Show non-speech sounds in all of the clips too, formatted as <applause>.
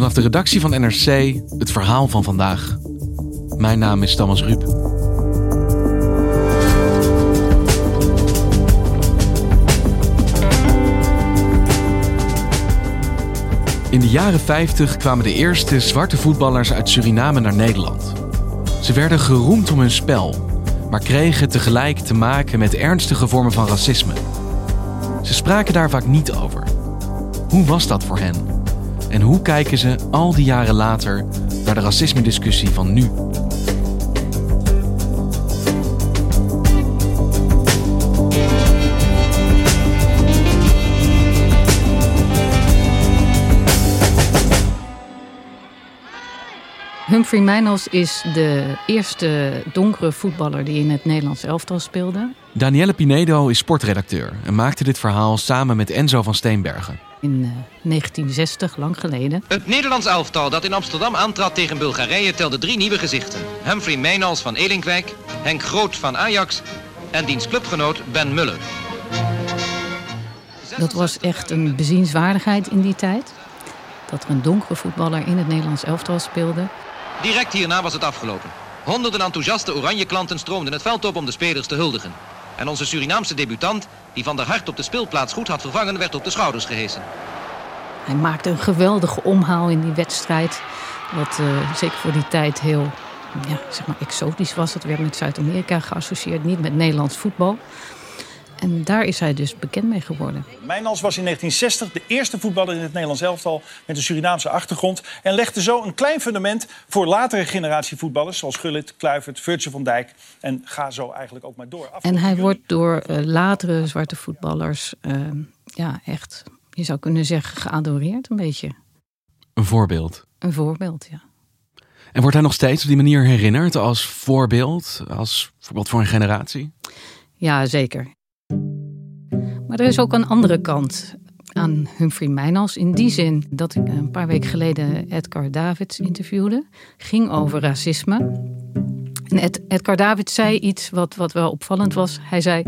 Vanaf de redactie van NRC het verhaal van vandaag. Mijn naam is Thomas Ruip. In de jaren 50 kwamen de eerste zwarte voetballers uit Suriname naar Nederland. Ze werden geroemd om hun spel, maar kregen tegelijk te maken met ernstige vormen van racisme. Ze spraken daar vaak niet over. Hoe was dat voor hen? En hoe kijken ze al die jaren later naar de racisme-discussie van nu? Humphrey Mijnals is de eerste donkere voetballer die in het Nederlands elftal speelde. Danielle Pinedo is sportredacteur en maakte dit verhaal samen met Enzo van Steenbergen. In uh, 1960, lang geleden. Het Nederlands elftal dat in Amsterdam aantrad tegen Bulgarije telde drie nieuwe gezichten. Humphrey Mijnals van Elinkwijk, Henk Groot van Ajax en diens clubgenoot Ben Muller. Dat was echt een bezienswaardigheid in die tijd. Dat er een donkere voetballer in het Nederlands elftal speelde. Direct hierna was het afgelopen. Honderden enthousiaste oranje klanten stroomden het veld op om de spelers te huldigen. En onze Surinaamse debutant, die Van der Hart op de speelplaats goed had vervangen, werd op de schouders gehesen. Hij maakte een geweldige omhaal in die wedstrijd. Wat uh, zeker voor die tijd heel ja, zeg maar exotisch was. Het werd met Zuid-Amerika geassocieerd, niet met Nederlands voetbal. En daar is hij dus bekend mee geworden. Mijnals was in 1960 de eerste voetballer in het Nederlands elftal met een Surinaamse achtergrond. En legde zo een klein fundament voor latere generatie voetballers. Zoals Gullit, Kluivert, Virtue van Dijk. En ga zo eigenlijk ook maar door. En hij wordt door uh, latere zwarte voetballers uh, ja, echt, je zou kunnen zeggen, geadoreerd een beetje. Een voorbeeld. Een voorbeeld, ja. En wordt hij nog steeds op die manier herinnerd als voorbeeld? Als voorbeeld voor een generatie? Ja, zeker. Maar er is ook een andere kant aan Humphrey Mijnals. In die zin dat ik een paar weken geleden Edgar Davids interviewde. Ging over racisme. En Ed, Edgar Davids zei iets wat, wat wel opvallend was. Hij zei,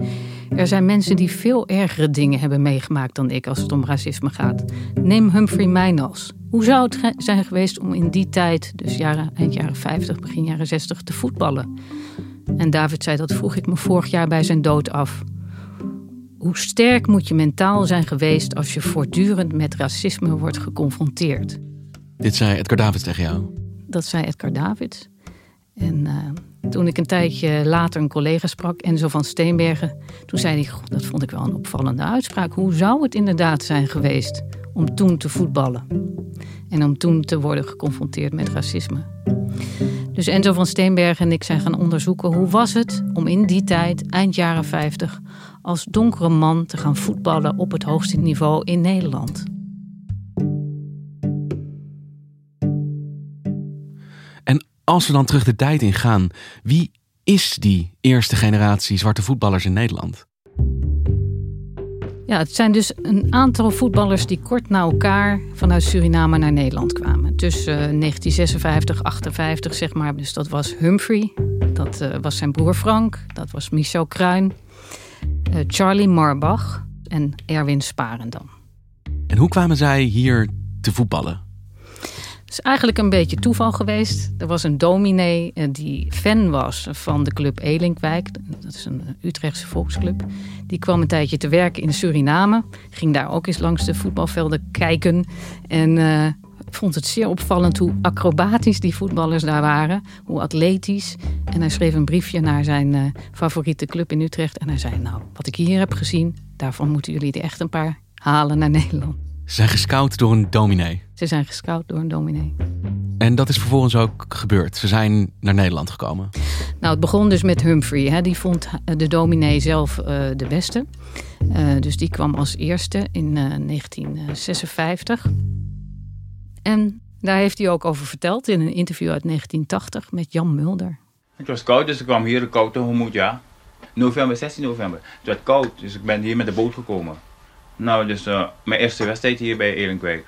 er zijn mensen die veel ergere dingen hebben meegemaakt dan ik als het om racisme gaat. Neem Humphrey Mijnals. Hoe zou het zijn geweest om in die tijd, dus jaren, eind jaren 50, begin jaren 60, te voetballen? En David zei, dat vroeg ik me vorig jaar bij zijn dood af. Hoe sterk moet je mentaal zijn geweest als je voortdurend met racisme wordt geconfronteerd? Dit zei Edgar Davids tegen jou? Dat zei Edgar Davids. En uh, toen ik een tijdje later een collega sprak, Enzo van Steenbergen, toen zei hij: Dat vond ik wel een opvallende uitspraak. Hoe zou het inderdaad zijn geweest om toen te voetballen? En om toen te worden geconfronteerd met racisme. Dus Enzo van Steenbergen en ik zijn gaan onderzoeken hoe was het om in die tijd, eind jaren 50, als donkere man te gaan voetballen op het hoogste niveau in Nederland. En als we dan terug de tijd in gaan, wie is die eerste generatie zwarte voetballers in Nederland? Ja, het zijn dus een aantal voetballers die kort na elkaar vanuit Suriname naar Nederland kwamen. Tussen 1956, 58 zeg maar. Dus dat was Humphrey, dat uh, was zijn broer Frank, dat was Michel Kruin, Charlie Marbach en Erwin Sparendam. En hoe kwamen zij hier te voetballen? Het is eigenlijk een beetje toeval geweest. Er was een dominee uh, die fan was van de club Elinkwijk. Dat is een Utrechtse volksclub. Die kwam een tijdje te werken in Suriname. Ging daar ook eens langs de voetbalvelden kijken. En uh, Ik vond het zeer opvallend hoe acrobatisch die voetballers daar waren. Hoe atletisch. En hij schreef een briefje naar zijn uh, favoriete club in Utrecht. En hij zei, nou, wat ik hier heb gezien... daarvan moeten jullie er echt een paar halen naar Nederland. Ze zijn gescout door een dominee. Ze zijn gescout door een dominee. En dat is vervolgens ook gebeurd. Ze zijn naar Nederland gekomen. Nou, het begon dus met Humphrey. Hè. Die vond de dominee zelf uh, de beste. Uh, dus die kwam als eerste in uh, 1956. En daar heeft hij ook over verteld in een interview uit 1980 met Jan Mulder. Het was koud, dus ik kwam hier koud tegemoet, ja. November, 16 november. Het werd koud, dus ik ben hier met de boot gekomen. Nou, dus uh, mijn eerste wedstrijd hier bij Elenkwijk.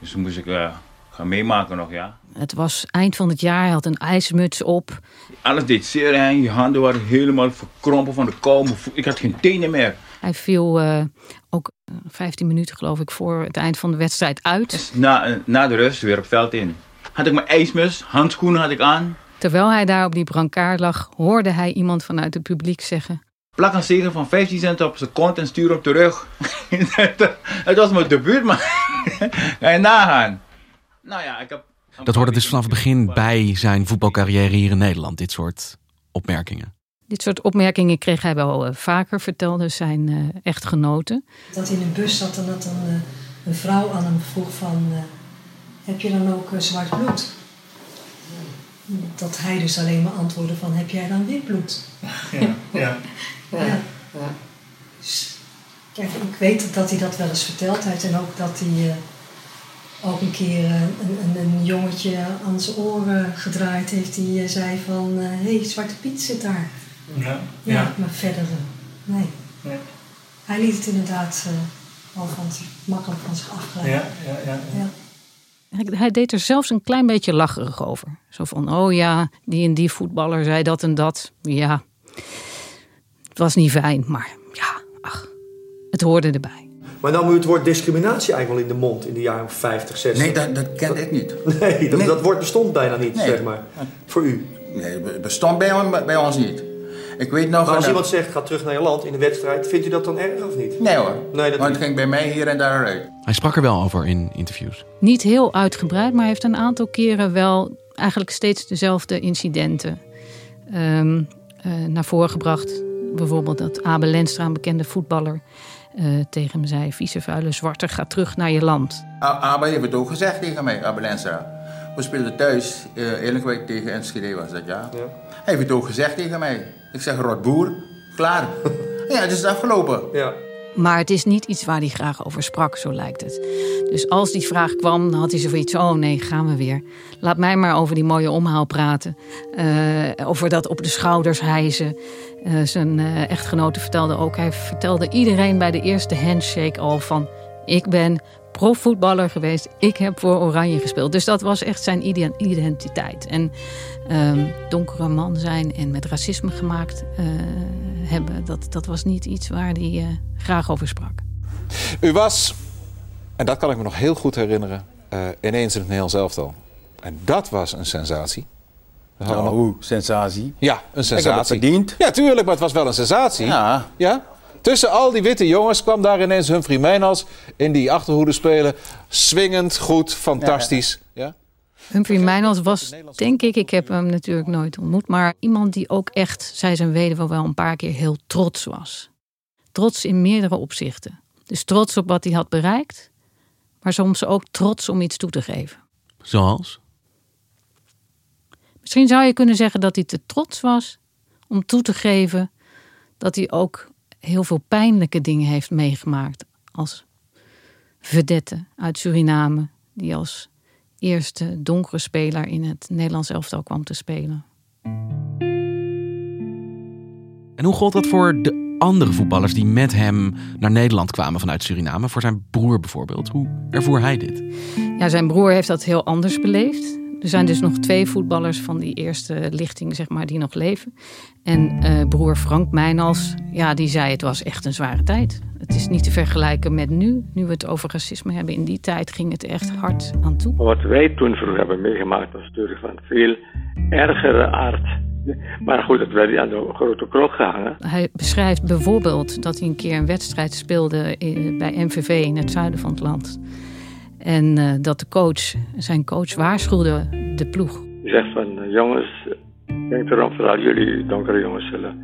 Dus toen moest ik uh, gaan meemaken nog, ja. Het was eind van het jaar, hij had een ijsmuts op. Alles deed zeer en je handen waren helemaal verkrompen van de kou. Ik had geen tenen meer. Hij viel uh, ook 15 minuten geloof ik voor het eind van de wedstrijd uit. Dus na, na de rust weer op veld in. Had ik mijn ijsmus, handschoenen had ik aan. Terwijl hij daar op die brancard lag, hoorde hij iemand vanuit het publiek zeggen... Plak een zegen van 15 cent op zijn kont en stuur op terug. <laughs> het was mijn debuut, maar <laughs> ga je nagaan. Nou ja, ik heb... Dat hoorde dus vanaf het begin bij zijn voetbalcarrière hier in Nederland, dit soort opmerkingen. Dit soort opmerkingen kreeg hij wel uh, vaker, vertelde zijn uh, echtgenoten. Dat hij in een bus zat en dat een, uh, een vrouw aan hem vroeg van... heb je dan ook zwart bloed? Dat hij dus alleen maar antwoordde van... heb jij dan wit bloed? Ja, ja. <laughs> ja. ja. Dus, kijk, ik weet dat hij dat wel eens verteld heeft. En ook dat hij ook een keer een, een, een, jongetje aan zijn oren gedraaid heeft. Die zei van... hé, hey, Zwarte Piet zit daar. Ja, ja. ja maar verder, nee. nee. Hij liet het inderdaad uh, al van zich, makkelijk van zich afglijden. Ja, ja, ja, ja. Hij, hij deed er zelfs een klein beetje lacherig over. Zo van, oh ja, die en die voetballer zei dat en dat. Ja, het was niet fijn, maar ja, ach, het hoorde erbij. Maar dan moet het woord discriminatie eigenlijk wel in de mond in de jaren 50, 60. Nee, dat, dat kende ik niet. <laughs> Nee, dat, nee. dat woord bestond bijna niet, nee. zeg maar. Voor u. Nee, bestond bij, bij ons niet. Ik weet nog... Maar als iemand zegt, ga terug naar je land in de wedstrijd, vindt u dat dan erg of niet? Nee hoor, nee, dat want het ging bij mij hier en daar uit. Hij sprak er wel over in interviews. Niet heel uitgebreid, maar hij heeft een aantal keren wel eigenlijk steeds dezelfde incidenten um, uh, naar voren gebracht. Bijvoorbeeld dat Abel Lenstra, een bekende voetballer, uh, tegen hem zei... vieze vuile zwarte, ga terug naar je land. Abel heeft het ook gezegd tegen mij, Abel Lenstra. We speelden thuis, uh, Eerlijkwijk tegen Enschede was dat, ja. ja. Hij heeft het ook gezegd tegen mij. Ik zeg rotboer, klaar. <laughs> ja, het is afgelopen. Ja. Maar het is niet iets waar hij graag over sprak, zo lijkt het. Dus als die vraag kwam, dan had hij zoiets oh nee, gaan we weer. Laat mij maar over die mooie omhaal praten. Uh, over dat op de schouders hijzen. Uh, zijn uh, echtgenote vertelde ook, hij vertelde iedereen bij de eerste handshake al van... ik ben profvoetballer geweest. Ik heb voor Oranje gespeeld. Dus dat was echt zijn identiteit. En um, donkere man zijn en met racisme gemaakt uh, hebben, dat, dat was niet iets waar hij uh, graag over sprak. U was, en dat kan ik me nog heel goed herinneren, uh, ineens in het Nederlands elftal. En dat was een sensatie. Nou, nog... sensatie? Ja, een sensatie. Ik heb het verdiend. Ja, tuurlijk, maar het was wel een sensatie. Ja. Ja? Tussen al die witte jongens kwam daar ineens Humphrey Mijnals in die achterhoede spelen. Swingend, goed, fantastisch. Ja, ja? Humphrey Mijnals was, denk ik, ik heb hem natuurlijk nooit ontmoet... maar iemand die ook echt, zei zijn weduwe wel een paar keer, heel trots was. Trots in meerdere opzichten. Dus trots op wat hij had bereikt... maar soms ook trots om iets toe te geven. Zoals? Misschien zou je kunnen zeggen dat hij te trots was om toe te geven... dat hij ook heel veel pijnlijke dingen heeft meegemaakt als vedette uit Suriname, die als eerste donkere speler in het Nederlands elftal kwam te spelen. En hoe gold dat voor de andere voetballers die met hem naar Nederland kwamen vanuit Suriname? Voor zijn broer bijvoorbeeld. Hoe ervoer hij dit? Ja, zijn broer heeft dat heel anders beleefd. Er zijn dus nog twee voetballers van die eerste lichting, zeg maar, die nog leven. En uh, broer Frank Mijnals, ja, die zei het was echt een zware tijd. Het is niet te vergelijken met nu, nu we het over racisme hebben. In die tijd ging het echt hard aan toe. Wat wij toen vroeger hebben meegemaakt was natuurlijk van veel ergere aard. Maar goed, het werd aan de grote krok gehangen. Hij beschrijft bijvoorbeeld dat hij een keer een wedstrijd speelde bij MVV in het zuiden van het land. En uh, dat de coach, zijn coach waarschuwde de ploeg. Hij zegt van uh, jongens, denk erom vooral jullie donkere jongens zullen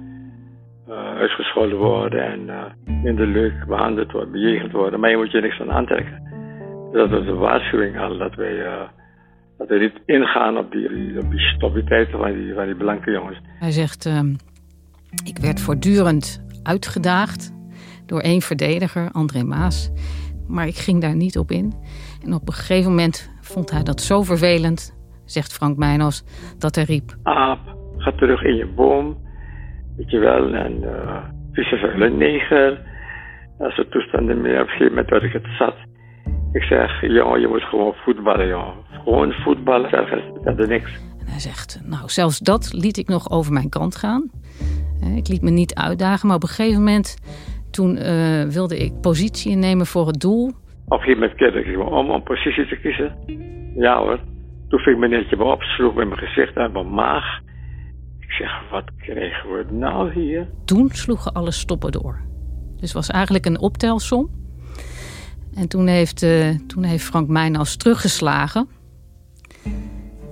uh, uitgescholden worden en minder leuk behandeld worden, bejegend worden. Maar je moet je niks aan aantrekken. Dat was een waarschuwing al dat wij, dat wij niet ingaan op die, op die stabiliteiten van die, van die blanke jongens. Hij zegt, ehm, ik werd voortdurend uitgedaagd door één verdediger, André Maas. Maar ik ging daar niet op in. En op een gegeven moment vond hij dat zo vervelend, zegt Frank Meijners, dat hij riep... Aap, ga terug in je boom. Weet je wel, en uh, vuile neger. Dat soort toestanden meer. Op een gegeven moment werd ik het zat. Ik zeg, jongen, je moet gewoon voetballen, jongen. Gewoon voetballen, verder niks. En hij zegt, nou, zelfs dat liet ik nog over mijn kant gaan. Ik liet me niet uitdagen, maar op een gegeven moment... toen uh, wilde ik positie innemen voor het doel. Een gegeven moment keerde ik om om positie te kiezen. Ja hoor. Toen ving meneertje me op, sloeg met mijn gezicht uit mijn maag. Ik zeg, wat kregen we nou hier? Toen sloegen alle stoppen door. Dus was eigenlijk een optelsom. En toen heeft, uh, toen heeft Frank Meijnals teruggeslagen.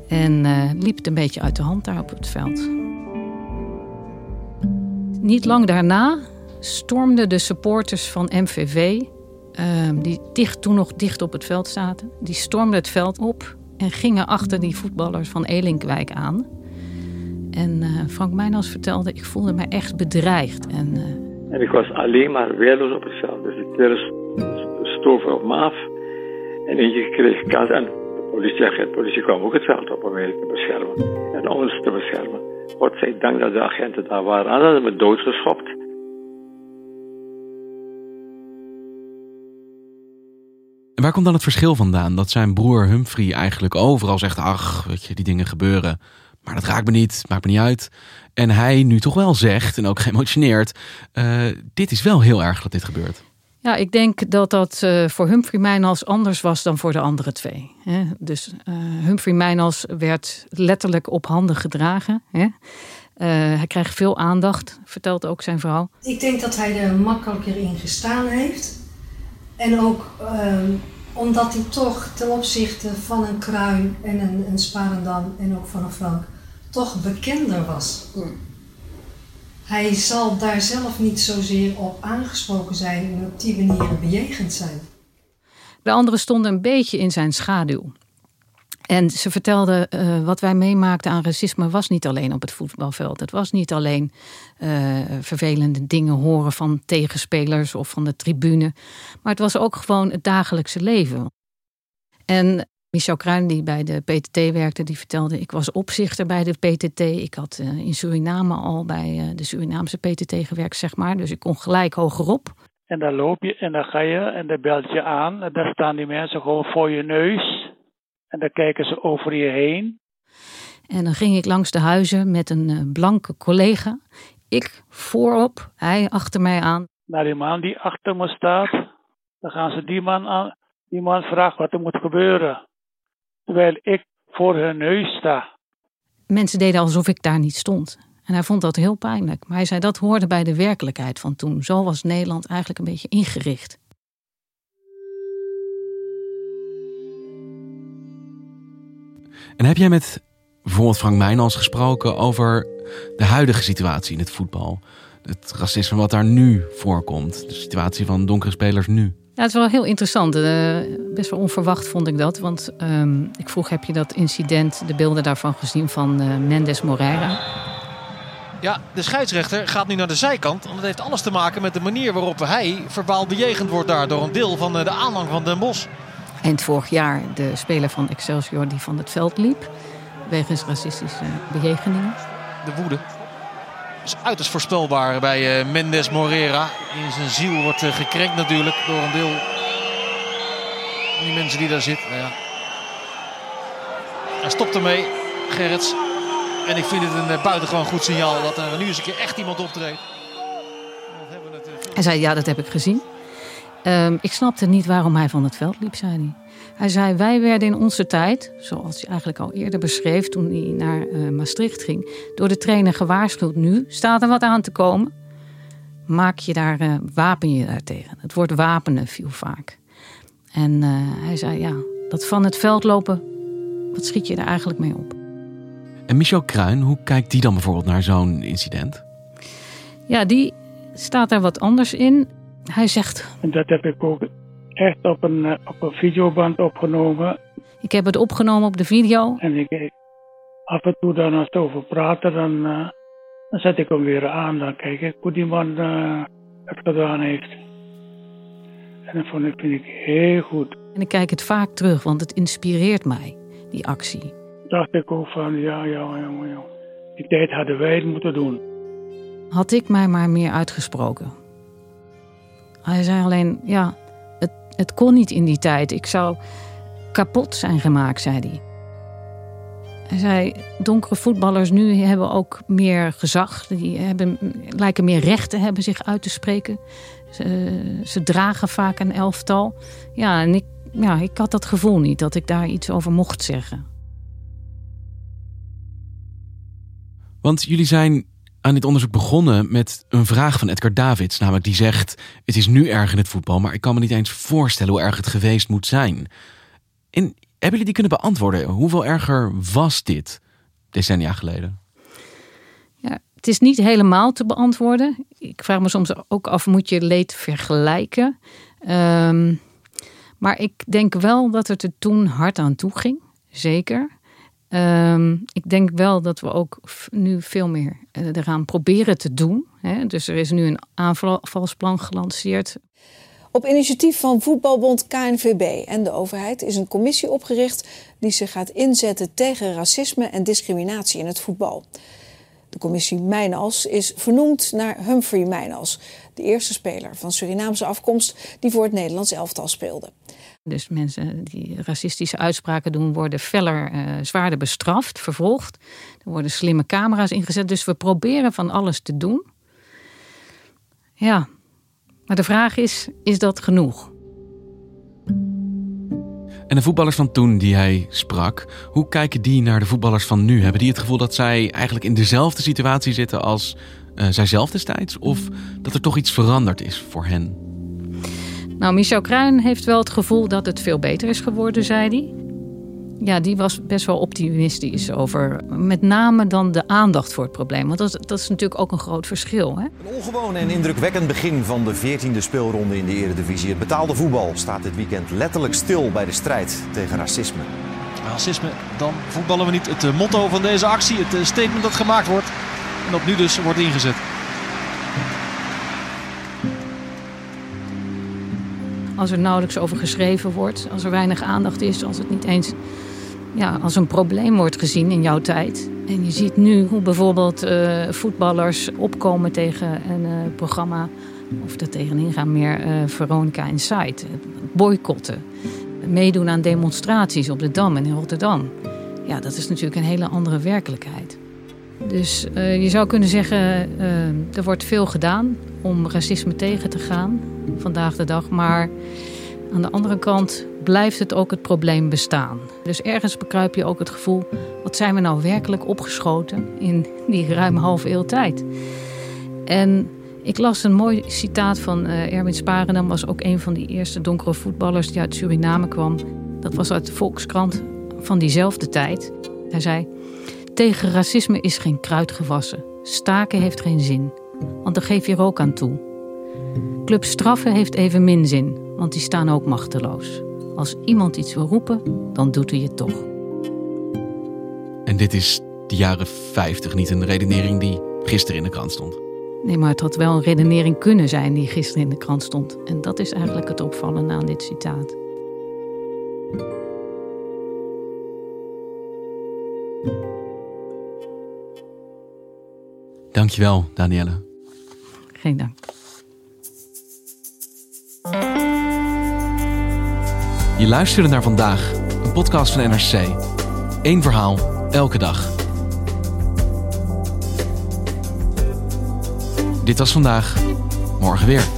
En uh, liep het een beetje uit de hand daar op het veld. Niet lang daarna stormden de supporters van MVV, uh, die dicht, toen nog dicht op het veld zaten, die stormden het veld op en gingen achter die voetballers van Elinkwijk aan. En uh, Frank Meijnals vertelde, ik voelde me echt bedreigd. En, uh... en ik was alleen maar weerloos op het veld. Dus ik stoven op me af. En eentje kreeg kans. En de politieagent, politie kwam ook het veld op om mij te beschermen. En ons te beschermen. Godzijdank dat de agenten daar waren. Anders hadden ze me doodgeschopt. Waar komt dan het verschil vandaan? Dat zijn broer Humphrey eigenlijk overal zegt: Ach, weet je, die dingen gebeuren. Maar dat raakt me niet, maakt me niet uit. En hij nu toch wel zegt, en ook geëmotioneerd: uh, Dit is wel heel erg dat dit gebeurt. Ja, ik denk dat dat uh, voor Humphrey Mijnals anders was dan voor de andere twee. Hè? Dus uh, Humphrey Mijnals werd letterlijk op handen gedragen. Hè? Uh, hij krijgt veel aandacht, vertelt ook zijn vrouw. Ik denk dat hij er makkelijker in gestaan heeft. En ook um, omdat hij toch ten opzichte van een Kruin en een, een Sparendam en ook van een Frank toch bekender was. Mm. Hij zal daar zelf niet zozeer op aangesproken zijn en op die manier bejegend zijn. De anderen stonden een beetje in zijn schaduw. En ze vertelde uh, wat wij meemaakten aan racisme was niet alleen op het voetbalveld. Het was niet alleen uh, vervelende dingen horen van tegenspelers of van de tribune. Maar het was ook gewoon het dagelijkse leven. En Michel Kruin, die bij de PTT werkte, die vertelde... ik was opzichter bij de PTT. Ik had uh, in Suriname al bij de Surinaamse PTT gewerkt, zeg maar. Dus ik kon gelijk hogerop. En dan loop je en dan ga je en dan belt je aan. En daar staan die mensen gewoon voor je neus... En dan kijken ze over je heen. En dan ging ik langs de huizen met een uh, blanke collega. Ik voorop, hij achter mij aan. Naar die man die achter me staat. Dan gaan ze die man, aan, die man vragen wat er moet gebeuren. Terwijl ik voor hun neus sta. Mensen deden alsof ik daar niet stond. En hij vond dat heel pijnlijk. Maar hij zei dat hoorde bij de werkelijkheid van toen. Zo was Nederland eigenlijk een beetje ingericht. En heb jij met bijvoorbeeld Frank Meijnals gesproken over de huidige situatie in het voetbal? Het racisme wat daar nu voorkomt. De situatie van donkere spelers nu. Ja, het is wel heel interessant. Uh, best wel onverwacht vond ik dat. Want um, ik vroeg, heb je dat incident, de beelden daarvan gezien van uh, Mendes Moreira? Ja, de scheidsrechter gaat nu naar de zijkant. Want het heeft alles te maken met de manier waarop hij verbaal bejegend wordt daar door een deel van de aanhang van Den Bosch. Eind vorig jaar de speler van Excelsior die van het veld liep. Wegens racistische bejegeningen. De woede is uiterst voorspelbaar bij uh, Mendes Morera. In zijn ziel wordt uh, gekrenkt natuurlijk door een deel van die mensen die daar zitten. Nou ja. Hij stopt ermee, Gerrits. En ik vind het een uh, buitengewoon goed signaal dat er nu eens een keer echt iemand optreedt. Hij zei, ja, dat heb ik gezien. Um, ik snapte niet waarom hij van het veld liep, zei hij. Hij zei, wij werden in onze tijd, zoals hij eigenlijk al eerder beschreef toen hij naar uh, Maastricht ging, door de trainer gewaarschuwd. Nu staat er wat aan te komen. Maak je daar, uh, wapen je daar tegen. Het woord wapenen viel vaak. En eh, hij zei, ja, dat van het veld lopen, wat schiet je er eigenlijk mee op? En Michel Kruin, hoe kijkt die dan bijvoorbeeld naar zo'n incident? Ja, die staat daar wat anders in. Hij zegt, En dat heb ik ook echt op een, eh, op een videoband opgenomen. ik heb het opgenomen op de video. En ik, af en toe dan als het over praten, dan, eh, dan zet ik hem weer aan. Dan kijk ik hoe die man eh, het gedaan heeft. En dat vond ik, vind ik heel goed. En ik kijk het vaak terug, want het inspireert mij, die actie. Dacht ik ook van, ja, ja, jongen, jongen. Die tijd hadden wij het moeten doen. Had ik mij maar meer uitgesproken. Hij zei alleen, ja, het, het kon niet in die tijd. Ik zou kapot zijn gemaakt, zei hij. Hij zei, donkere voetballers nu hebben ook meer gezag. Die hebben, lijken meer recht te hebben zich uit te spreken. Ze, ze dragen vaak een elftal. Ja, en ik, ja, ik had dat gevoel niet dat ik daar iets over mocht zeggen. Want jullie zijn aan dit onderzoek begonnen met een vraag van Edgar Davids. Namelijk die zegt, het is nu erg in het voetbal, maar ik kan me niet eens voorstellen hoe erg het geweest moet zijn. En hebben jullie die kunnen beantwoorden? Hoeveel erger was dit decennia geleden? Ja, het is niet helemaal te beantwoorden. Ik vraag me soms ook af, moet je leed vergelijken? Ehm, maar ik denk wel dat het er toen hard aan toe ging. Zeker. Ehm, ik denk wel dat we ook nu veel meer eh, eraan proberen te doen. Hè? Dus er is nu een aanvalsplan gelanceerd. Op initiatief van voetbalbond KNVB en de overheid is een commissie opgericht die zich gaat inzetten tegen racisme en discriminatie in het voetbal. De commissie Mijnals is vernoemd naar Humphrey Mijnals, de eerste speler van Surinaamse afkomst die voor het Nederlands elftal speelde. Dus mensen die racistische uitspraken doen, worden feller, eh, zwaarder bestraft, vervolgd. Er worden slimme camera's ingezet. Dus we proberen van alles te doen. Ja, maar de vraag is: is dat genoeg? En de voetballers van toen die hij sprak, hoe kijken die naar de voetballers van nu? Hebben die het gevoel dat zij eigenlijk in dezelfde situatie zitten als eh, zijzelf destijds? Of dat er toch iets veranderd is voor hen? Nou, Michel Kruin heeft wel het gevoel dat het veel beter is geworden, zei hij. Ja, die was best wel optimistisch over met name dan de aandacht voor het probleem. Want dat, dat is natuurlijk ook een groot verschil. Hè? Een ongewoon en indrukwekkend begin van de 14e speelronde in de Eredivisie. Het betaalde voetbal staat dit weekend letterlijk stil bij de strijd tegen racisme. Racisme, dan voetballen we niet. Het eh, motto van deze actie, het eh, statement dat gemaakt wordt. En dat nu dus wordt ingezet. Als er nauwelijks over geschreven wordt, als er weinig aandacht is, als het niet eens ja, als een probleem wordt gezien in jouw tijd. En je ziet nu hoe bijvoorbeeld eh, voetballers opkomen tegen een eh, programma, of er tegenin gaan meer eh, Veronica Inside, boycotten, meedoen aan demonstraties op de Dam en in Rotterdam. Ja, dat is natuurlijk een hele andere werkelijkheid. Dus eh, je zou kunnen zeggen, eh, er wordt veel gedaan om racisme tegen te gaan vandaag de dag. Maar aan de andere kant blijft het ook het probleem bestaan. Dus ergens bekruip je ook het gevoel, wat zijn we nou werkelijk opgeschoten in die ruim half eeuw tijd. En ik las een mooi citaat van eh, Erwin Sparendam, was ook een van die eerste donkere voetballers die uit Suriname kwam. Dat was uit de Volkskrant van diezelfde tijd. Hij zei, tegen racisme is geen kruid gewassen. Staken heeft geen zin, want daar geef je er ook aan toe. Club straffen heeft even min zin, want die staan ook machteloos. Als iemand iets wil roepen, dan doet hij het toch. En dit is de jaren 50, niet een redenering die gisteren in de krant stond. Nee, maar het had wel een redenering kunnen zijn die gisteren in de krant stond. En dat is eigenlijk het opvallende aan dit citaat. Dankjewel, Danielle. Geen dank. Je luisterde naar vandaag, een podcast van NRC. Eén verhaal, elke dag. Dit was vandaag, morgen weer.